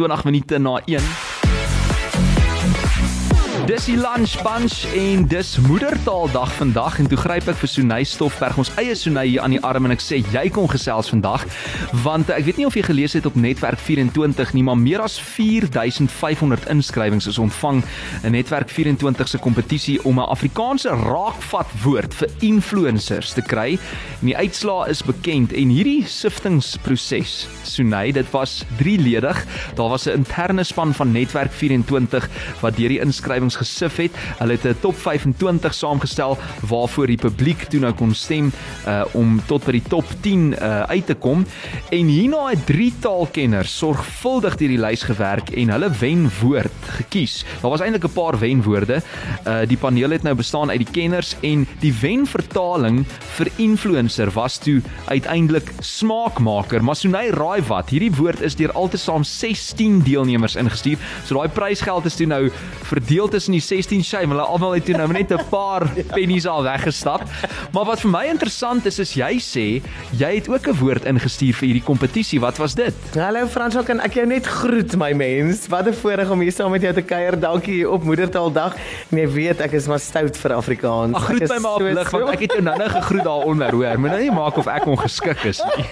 20 minute na 1. Dis die lunch bunch en dis moedertaaldag vandag en toe gryp ek vir Sunay Stoffberg ons eie Sunay hier aan die arm en ek sê jy kom gesels vandag want ek weet nie of jy gelees het op Netwerk 24 nie maar meer as 4500 inskrywings is ontvang in Netwerk 24 se kompetisie om 'n Afrikaanse raakvat woord vir influencers te kry. En die uitslae is bekend en hierdie siftingproses Sunay dit was 3ledig daar was 'n interne span van Netwerk 24 wat deur die inskrywings gesif het. Hulle het 'n top 25 saamgestel waarvoor die publiek toe nou kon stem uh om tot by die top 10 uh uit te kom. En hierna het drie taalkenners sorgvuldig deur die lys gewerk en hulle wenwoord gekies. Daar was eintlik 'n paar wenwoorde. Uh die paneel het nou bestaan uit die kenners en die wenvertaling vir influencer was toe uiteindelik smaakmaker. Maar Sunay raai wat, hierdie woord is deur altesaam 16 deelnemers ingestuur. So daai prysgeld is toe nou verdeel tussen die 16 shame. Hulle almal het toe nou net 'n paar pennies al weggestap. Maar wat vir my interessant is is jy sê jy het ook 'n woord ingestuur vir hierdie kompetisie. Wat was dit? Hallo Fransjo, kan ek jou net groet my mens? Wat 'n voorreg om hier saam met jou te kuier. Dankie op Moedertaaldag. En jy weet ek is maar stout vir Afrikaans. Ag groet my maar op lig want ek het jou nou-nou gegroet daaronder, hoor. Moet nou maak of ek ongeskik is nie.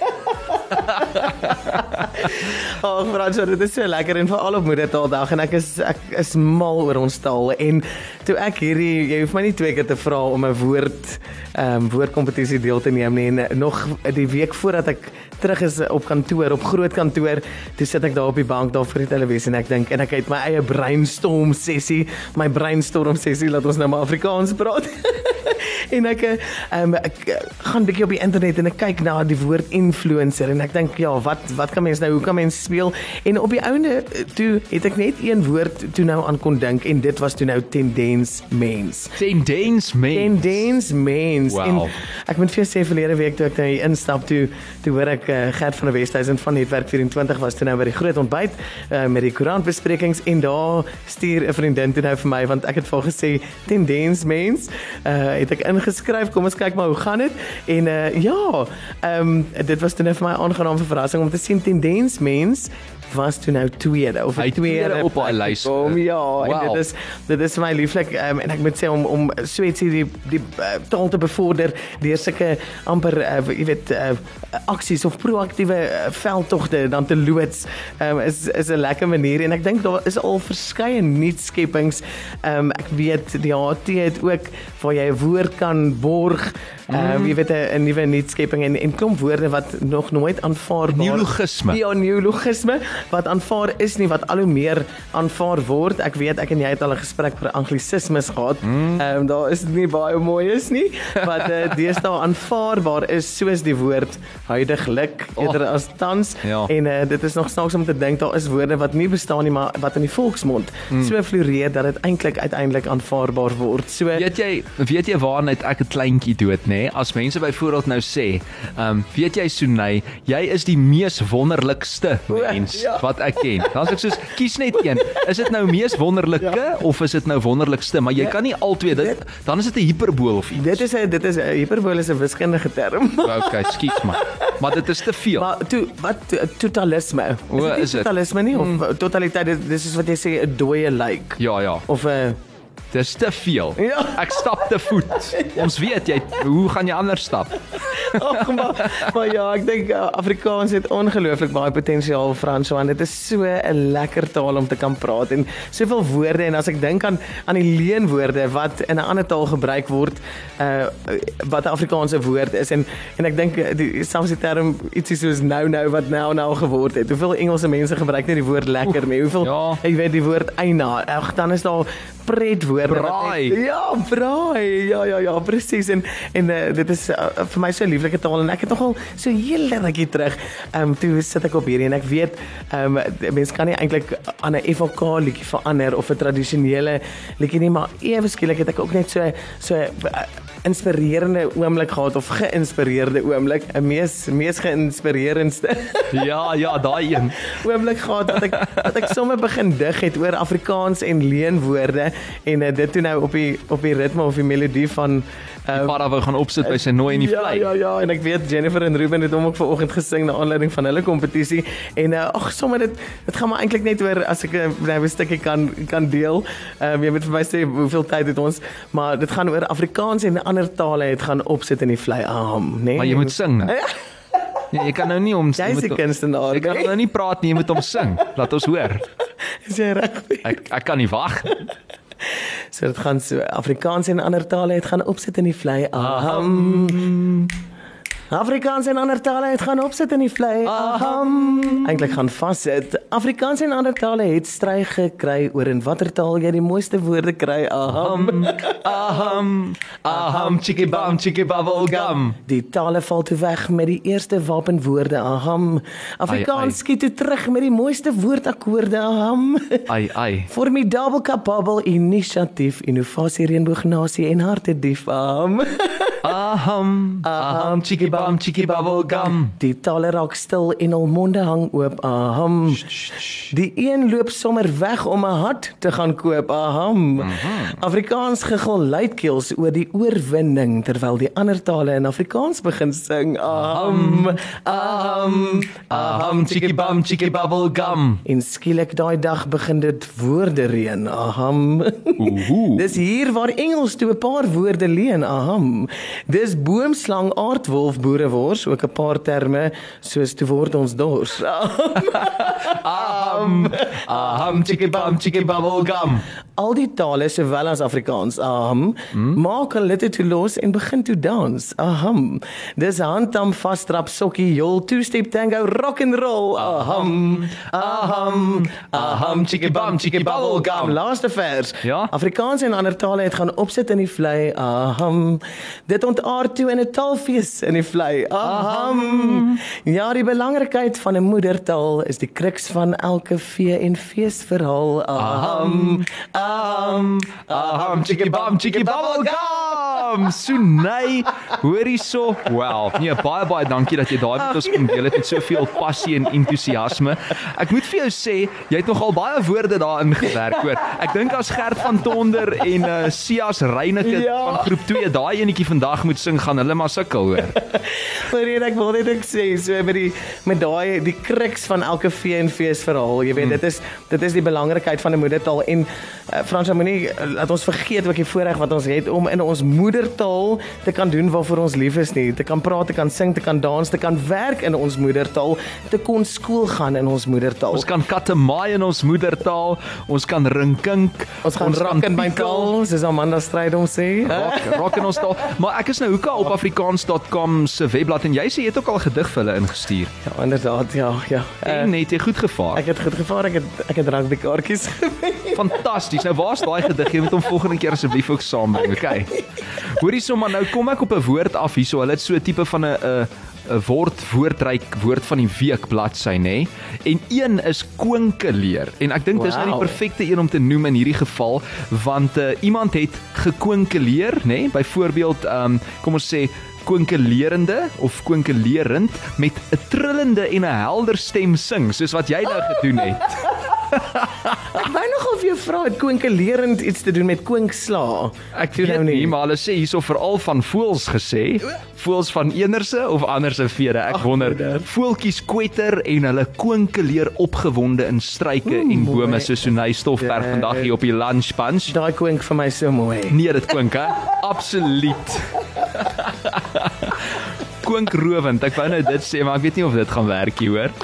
Ag Fransjo, dit is so lekker en veral op Moedertaaldag en ek is ek is mal oor ons taal en toe ek hierdie jy hoef my nie twee keer te vra om 'n woord ehm um, woordkompetisie deel te neem nie en nog die week voordat ek terug is op kantoor op groot kantoor toe sit ek daar op die bank daar vir die televisie en ek dink en ek het my eie brainstorm sessie my brainstorm sessie laat ons nou maar Afrikaans praat en ek um, ek gaan bietjie op die internet en ek kyk na die woord influencer en ek dink ja, wat wat kan mens nou hoe kan mens speel? En op die ouene toe het ek net een woord toe nou aan kon dink en dit was toe nou tendens mens. Tendens mens. Tendens mens. Wow. En ek moet vir jou sê verlede week toe ek nou instap toe toe hoor ek uh, Gert van der Westhuizen van Netwerk 24 was toe nou by die groot ontbyt uh, met die koerantbesprekings en daar stuur 'n vriendin toe nou vir my want ek het vir gesê tendens mens. Uh, het ek ingeskryf. Kom ons kyk maar hoe gaan dit. En uh ja, ehm um, dit was toe net vir my aangenaam verrassing om te sien tendens mens was toe nou tweede of hy tweede op haar lys. Kom ja, wow. en dit is dit is my lieflik um, en ek moet sê om om so ietsie die die uh, taal te bevorder deur sulke amper uh, jy weet uh, aksies of proaktiewe uh, veldtogte dan te loods um, is is 'n lekker manier en ek dink daar is al verskeie nuutskepings. Um, ek weet die HT het ook waar jy 'n woord kan borg Ehm um, jy weet 'n nuwe nuutskepping en en klomp woorde wat nog nooit aanvaar word. Neologisme. Ja, neologisme wat aanvaar is nie wat al hoe meer aanvaar word. Ek weet ek en jy het al 'n gesprek oor anglisismes gehad. Mm. Ehm mm. um, daar is nie baie mooi is nie wat uh, deesdae aanvaarbaar is soos die woord huidiglik eerder oh. as tans ja. en uh, dit is nog snaaks om te dink daar is woorde wat nie bestaan nie maar wat in die volksmond mm. so floreer dat dit eintlik uiteindelik aanvaarbaar word. So weet jy weet jy waarna ek 'n kleintjie dood nê? Nê, as mense byvoorbeeld nou sê, ehm um, weet jy Sunay, jy is die mees wonderlikste mens ja. wat ek ken. Dan sê ek soos kies net een. Is dit nou mees wonderlike ja. of is dit nou wonderlikste? Maar jy ja. kan nie albei dit dan is dit 'n hiperbool of iets. Dit is 'n dit is 'n hiperbool is 'n wiskundige term. okay, skiet maar. Maar dit is te veel. Maar toe wat totalisme? Is dit totalisme nie of mm. totaliteit dis is wat jy sê 'n dooie lijk. Like, ja ja. Of 'n Dis te veel. Ja. Ek stap te voet. Ons weet jy, hoe gaan jy anders stap? Ag maar, maar ja, ek dink uh, Afrikaans het ongelooflik baie potensiaal Frans, want dit is so 'n lekker taal om te kan praat en soveel woorde en as ek dink aan aan die leenwoorde wat in 'n ander taal gebruik word, uh wat 'n Afrikaanse woord is en en ek dink uh, die selfs die term ietsie soos nou nou wat nou nou geword het. Hoeveel Engelse mense gebruik net die woord lekker nie. Hoeveel ja. ek weet die woord eina. Ag dan is daar pretwoorde braai. Ek, ja, braai. Ja, ja, ja, presies. En en uh, dit is uh, vir my so lieflike taal en ek het nogal so heel rukkie terug. Ehm um, toe sit ek op hierdie en ek weet ehm um, mense kan nie eintlik aan 'n FOK liedjie verander of 'n tradisionele liedjie nie, maar ewe skielik het ek ook net so so uh, inspirerende oomblik gehad of geïnspireerde oomblik, 'n mees mees geïnspirerendste. ja, ja, daai een. oomblik gehad dat ek dat ek sommer begin dig het oor Afrikaans en leenwoorde en uh, dit toe nou op die op die ritme of die melodie van Die para wou gaan opsit by sy nooi in die ja, vlei. Ja ja en ek weet Jennifer en Ruben het hom ook vanoggend gesing na aanleiding van hulle kompetisie en uh, ag sommer dit dit gaan maar eintlik net oor as ek uh, nou 'n stukkie kan kan deel. Ehm um, jy moet vir my sê hoeveel tyd het ons maar dit gaan oor Afrikaans en ander tale het gaan opsit in die vlei aham, né? Nee? Maar jy moet sing nou. Nee, jy kan nou nie om Jy's 'n kunstenaar. Jy kan nou nie praat nie, jy moet hom sing. Laat ons hoor. Is jy reg? Ek ek kan nie wag. So dit gaan so Afrikaans en ander tale het gaan opsit in die vlei. Aham. Afrikaans en ander tale het gaan opsit in die vlei. Aham. Eintlik gaan vassit. Afrikaans en ander tale het stry gekry oor in watter taal jy die mooiste woorde kry. Aham. Aham. Aham chiki bam chiki bubble gum. Die tale val toe weg met die eerste wapenwoorde. Aham. Afrikaans skiet toe terug met die mooiste woordakkoorde. Aham. Ai ai. Formidable kapabel inisiatief, innovasie reënboognasie en hartedief. Aham. Aham. Aham chiki bam chiki bubble gum. Die tale raak stil en hul monde hang oop. Aham. Die een loop sommer weg om 'n hat te gaan koop. Aham. Afrikaans gegil luidkeels oor die oorwinning terwyl die ander tale in Afrikaans begin sing. Aham. Aham. Aham chiki bam chiki bubble gum. En skielik daai dag begin dit woorde reën. Aham. Ooh. Dis hier waar Engels toe 'n paar woorde leen. Aham. Dis boomslang, aardwolf, boerewors, ook 'n paar terme soos toe word ons dors. Aham. Aham chiki bam chiki bubble gum. Al die tale sowel as Afrikaans. Aham. Maak hulle dit toe los en begin toe dans. Aham. Dis handtam vastrap sokkie jol two step tango rock and roll. Aham. Aham. Aham chiki bam chiki bubble gum. Laaste vers. Ja? Afrikaans en ander tale het gaan opsit in die vlei. Aham. Dit ontaard toe in 'n taalfees in die vlei. Aham. Ja, die belangrikheid van 'n moedertaal is die kruks van elke vee en feesverhaal. Aham. Aham. Aham chiki bam chiki bubble gum. Sunay, hoor hierso. Wow. Nee, baie baie dankie dat jy daai met ons kom deel het met soveel passie en entoesiasme. Ek moet vir jou sê, jy het nogal baie woorde daarin gewerk hoor. Ek dink as Gert van Tonder en uh, Sias Reyneke Ja. van groep 2 daai enetjie vandag moet sing, gaan hulle maar sukkel hoor. Maar ek wil net ek sê so met die met daai die kruks van elke vee en feesverhaal. Jy weet Hmm. dit is dit is die belangrikheid van 'n moedertaal en uh, Frans moenie uh, laat ons vergeet ook die voorreg wat ons het om in ons moedertaal te kan doen waarvoor ons lief is nie. Te kan praat, te kan sing, te kan dans, te kan werk in ons moedertaal, te kon skool gaan in ons moedertaal. Ons kan katte maai in ons moedertaal, ons kan rinkink, ons gaan rak in my taal, soos Amanda Strydom sê. Rock, rock in ons taal. Maar ek is nou hoeka op afrikaans.com se webblad en jy sê jy het ook al gedig vir hulle ingestuur. Ja, inderdaad, ja, ja. Uh, En het jy goed gevaar? ek het goed gevaar, ek het ek het rugby kaartjies gewen. Fantasties. Nou waar's daai gedig? Jy moet hom volgende keer asseblief ook saambring, okay? Hoorie sommer nou kom ek op 'n woord af hierso. Hulle het so 'n tipe van 'n 'n 'n woord woordryk woord van die week bladsy nê. En een is kwinkeleer. En ek dink dis nou die Wow. perfekte een om te noem in hierdie geval want uh, iemand het gekwinkeleer nê. Byvoorbeeld ehm um, kom ons sê kwinkelerende of kwinkelerend met 'n trillende en 'n helder stem sing soos wat jy nou gedoen het. Ek wou nog of jy vra het kwinkelerend iets te doen met kwinksla. Ek Doen weet nou nie, maar hulle sê hierso veral van voels gesê, voels van enerse of anderse vere. Ek Ag, wonder, voeltjies kwetter en hulle kwinkeleer opgewonde in struike en bome so Sonay Stoffberg Ja. vandag hier op die lunch bunch. Daai kwink vir my so mooi. Nee, dit klink hè. Absoluut. Kwinkrowend. Ek wou nou dit sê, maar ek weet nie of dit gaan werk hier, hoor.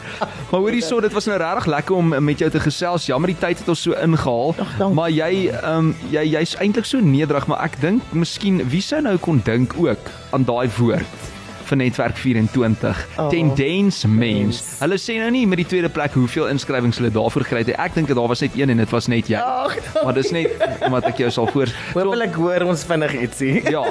Maar hoorie so, dit was nou regtig lekker om met jou te gesels. Jammer die tyd het ons so ingehaal. Dankie. Maar jy ehm um, jy jy's eintlik so nederig, maar ek dink miskien wie sou nou kon dink ook aan daai woord vir netwerk 24 Oh, tendens mens. Hulle sê nou nie met die tweede plek hoeveel inskrywings hulle daarvoor gekry het. Ek dink daar was net een en dit was net jy. Ag, Maar dis net omdat ek jou sal voor. Hoopelik hoor ons vinnig ietsie. ja,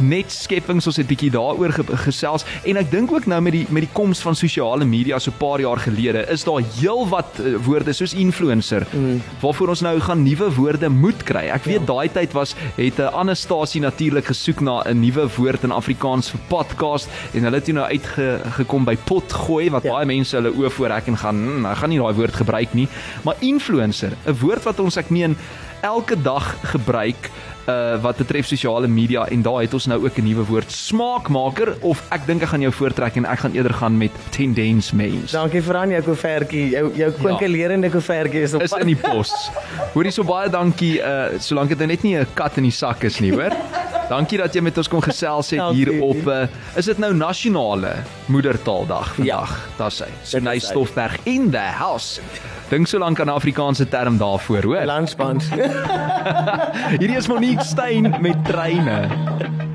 #netskeppings ons het bietjie daaroor ge gesels en ek dink ook nou met die met die koms van sosiale media so 'n paar jaar gelede is daar heelwat uh, woorde soos influencer mm. waarvoor ons nou gaan nuwe woorde moet kry. Ek weet ja. daai tyd was het 'n Anastasie natuurlik gesoek na 'n nuwe woord in Afrikaans vir podcast en hulle het toe nou uitgekom by pot gooi wat ja. baie mense hulle oë voorrek en gaan, hm, ek gaan nie daai woord gebruik nie, maar influencer, 'n woord wat ons ek meen elke dag gebruik uh wat betref sosiale media en daar het ons nou ook 'n nuwe woord smaakmaker of ek dink ek gaan jou voortrek en ek gaan eerder gaan met tendens mens. Dankie vir aan jou koevertjie. Jou jou kwinkelerende ja. koevertjie is op is in die pos. Hoorie so baie dankie uh solank dit nou net nie 'n kat in die sak is nie, hoor. Dankie dat jy met ons kom gesels het hier op uh, is dit nou nasionale moedertaaldag vandag. Ja. Daar's hy. Sunay Stoffberg in the house. Dink so lank aan Afrikaanse term daarvoor, hoor. Lunchbunch. Hierdie is Monique Stein met treine.